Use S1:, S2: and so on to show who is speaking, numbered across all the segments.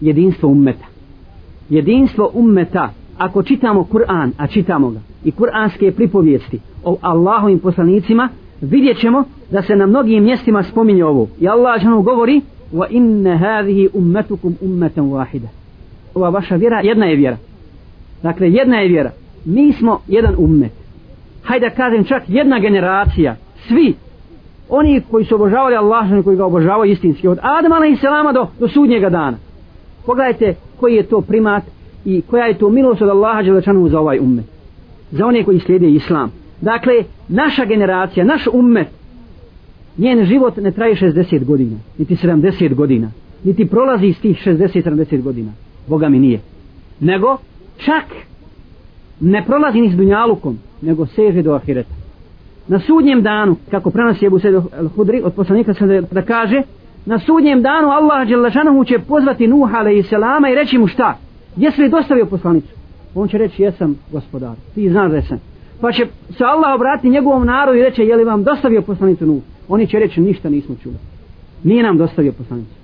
S1: jedinstvo ummeta. Jedinstvo ummeta ako čitamo Kur'an a čitamo ga i kuranske pripovijesti o Allahovim poslanicima vidjet ćemo da se na mnogim mjestima spominje ovo. I Allah žena govori wa inna hadhihi ummatukum ummatan wahida. Ova vaša vjera jedna je vjera. Dakle jedna je vjera. Mi smo jedan ummet. Hajde da kažem čak jedna generacija. Svi. Oni koji su obožavali Allaha, koji ga obožavaju istinski. Od Adama i selama do, do sudnjega dana pogledajte koji je to primat i koja je to milost od Allaha Đelešanu za ovaj ummet. Za one koji slijede islam. Dakle naša generacija naš ummet njen život ne traje 60 godina niti 70 godina niti prolazi iz tih 60-70 godina. Boga mi nije. Nego čak ne prolazi ni s dunjalukom nego seže do ahireta. Na sudnjem danu kako prenosi Ebu Sejdu al-Hudri od poslanika da kaže na sudnjem danu Allah Đelešanohu će pozvati Nuh a.s. i reći mu šta? Jesi li dostavio poslanicu? On će reći jesam gospodar ti znaš da sam. Pa će se Allah obratiti njegovom narodu i reći je li vam dostavio poslanicu Nuh oni će reći ništa nismo čuli. Nije nam dostavio poslanicu.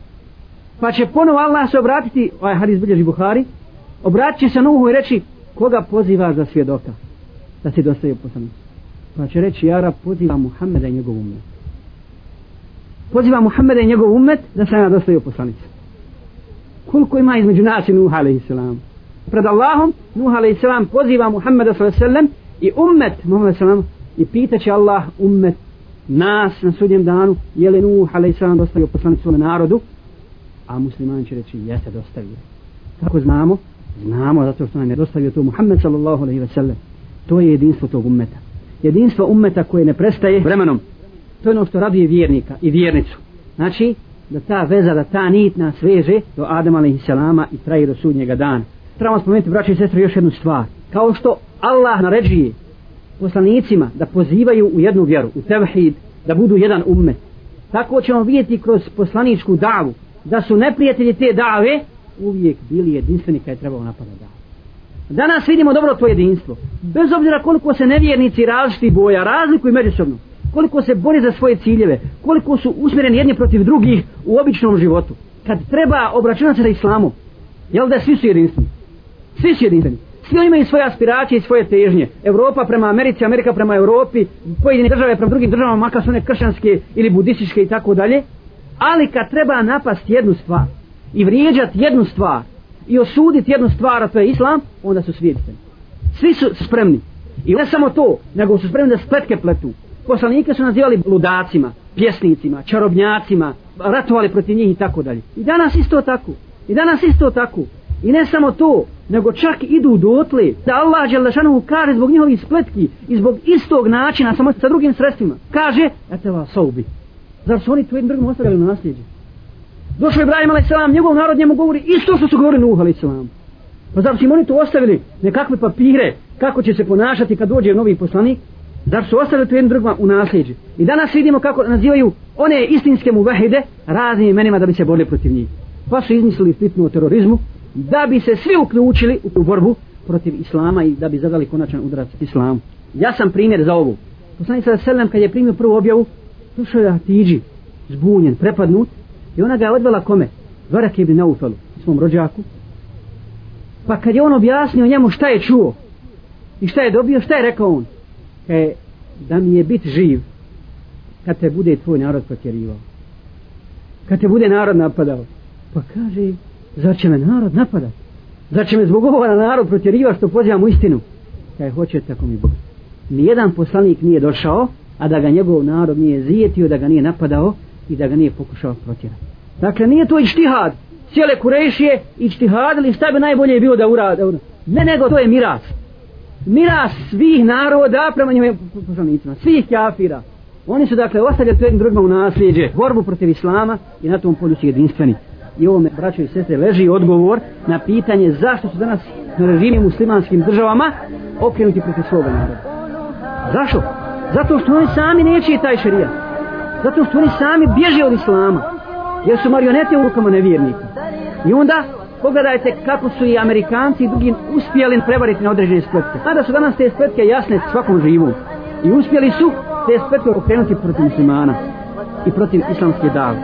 S1: Pa će ponovo Allah se obratiti ovaj hadis bilježi Buhari obratit će se Nuhu i reći koga poziva za svjedoka da si dostavio poslanicu? Pa će reći Jara poziva Muhammeda i njegovu mjeru poziva Muhammeda i njegov umet da se nadostaju poslanice. koliko ima između nas i Nuh a.s. pred Allahom Nuh a.s. poziva Muhammeda s.a.v. i umet Muhammeda s.a.v. i pita će Allah umet nas na sudnjem danu je li Nuh a.s. dostavio poslanicu svome narodu a musliman će reći jeste dostavio kako znamo znamo zato što nam je dostavio to Muhammed sallallahu alaihi ve sellem to je jedinstvo tog ummeta jedinstvo ummeta koje ne prestaje vremenom to je ono što raduje vjernika i vjernicu. Znači da ta veza da ta nit nas veže do Adama a.s. i traje do sudnjega dana. Trebamo spomenuti braće i sestre još jednu stvar. Kao što Allah naređuje poslanicima da pozivaju u jednu vjeru u tevhid da budu jedan ummet. Tako ćemo vidjeti kroz poslaničku davu da su neprijatelji te dave uvijek bili jedinstveni kada je trebalo napadati davu. Danas vidimo dobro to jedinstvo. Bez obzira koliko se nevjernici različiti boja razlikuju međusobno koliko se bore za svoje ciljeve koliko su usmjereni jedni protiv drugih u običnom životu. Kad treba obračunati se sa islamom jel da svi su jedinstveni. Svi su jedinstveni. Svi oni imaju svoje aspiracije i svoje težnje. Evropa prema Americi, Amerika prema Europi pojedine države prema drugim državama makar su one kršćanske ili budističke i tako dalje. Ali kad treba napast jednu stvar i vrijeđati jednu stvar i osuditi jednu stvar a to je islam onda su svi jedinstveni. Svi su spremni. I ne samo to nego su spremni da spletke pletu poslanike su nazivali ludacima pjesnicima, čarobnjacima ratovali protiv njih i tako dalje i danas isto tako i danas isto tako I ne samo to, nego čak idu dotle da Allah Đelešanu kaže zbog njihovih spletki i zbog istog načina, samo sa drugim sredstvima. Kaže, ete vas soubi. Zar su oni to jednim drugim ostavili na nasljeđe? Došao Ibrahim a.s. njegov narod njemu govori isto što su govorili Nuh a.s. Pa zar su im oni to ostavili nekakve papire kako će se ponašati kad dođe novi poslanik? Zar su ostali to jednim drugima u nasljeđu. I danas vidimo kako nazivaju one istinske muvahide raznim imenima da bi se borili protiv njih. Pa su izmislili fitnu o terorizmu, da bi se svi uključili u borbu protiv islama i da bi zadali konačan udarac islamu. Ja sam primjer za ovu. Poslanik sada selam kad je primio prvu objavu, došao je Hatidži, zbunjen, prepadnut, i ona ga je odvela kome? Varak ibn Naufalu, svom rođaku. Pa kad je on objasnio njemu šta je čuo i šta je dobio, šta je rekao on? Kaj da mi je bit živ kad te bude tvoj narod potjerivao. Kad te bude narod napadao. Pa kaže, Zar će me narod napadat? Zar će me zbog ovoga narod protjeriva što pozivam u istinu? Kaj hoće tako mi Bog. Nijedan poslanik nije došao, a da ga njegov narod nije zijetio, da ga nije napadao i da ga nije pokušao protjerati. Dakle, nije to i. Cijele kurešije i štihad, šta bi najbolje bilo da urade? Ne, nego to je miras. Miras svih naroda prema njima poslanicima, svih kafira. Oni su dakle ostavljali to jednim drugima u nasljeđe, borbu protiv islama i na tom polju su jedinstveni i ovome braćo i sestre leži odgovor na pitanje zašto su danas na režimi muslimanskim državama okrenuti protiv svoga naroda. Zašto? Zato što oni sami neće taj šarijat. Zato što oni sami bježe od islama. Jer su marionete u rukama nevjernika. I onda pogledajte kako su i Amerikanci i drugi uspjeli prevariti na određene spletke. Mada su danas te spletke jasne svakom živu. I uspjeli su te spletke okrenuti protiv muslimana i protiv islamske dave.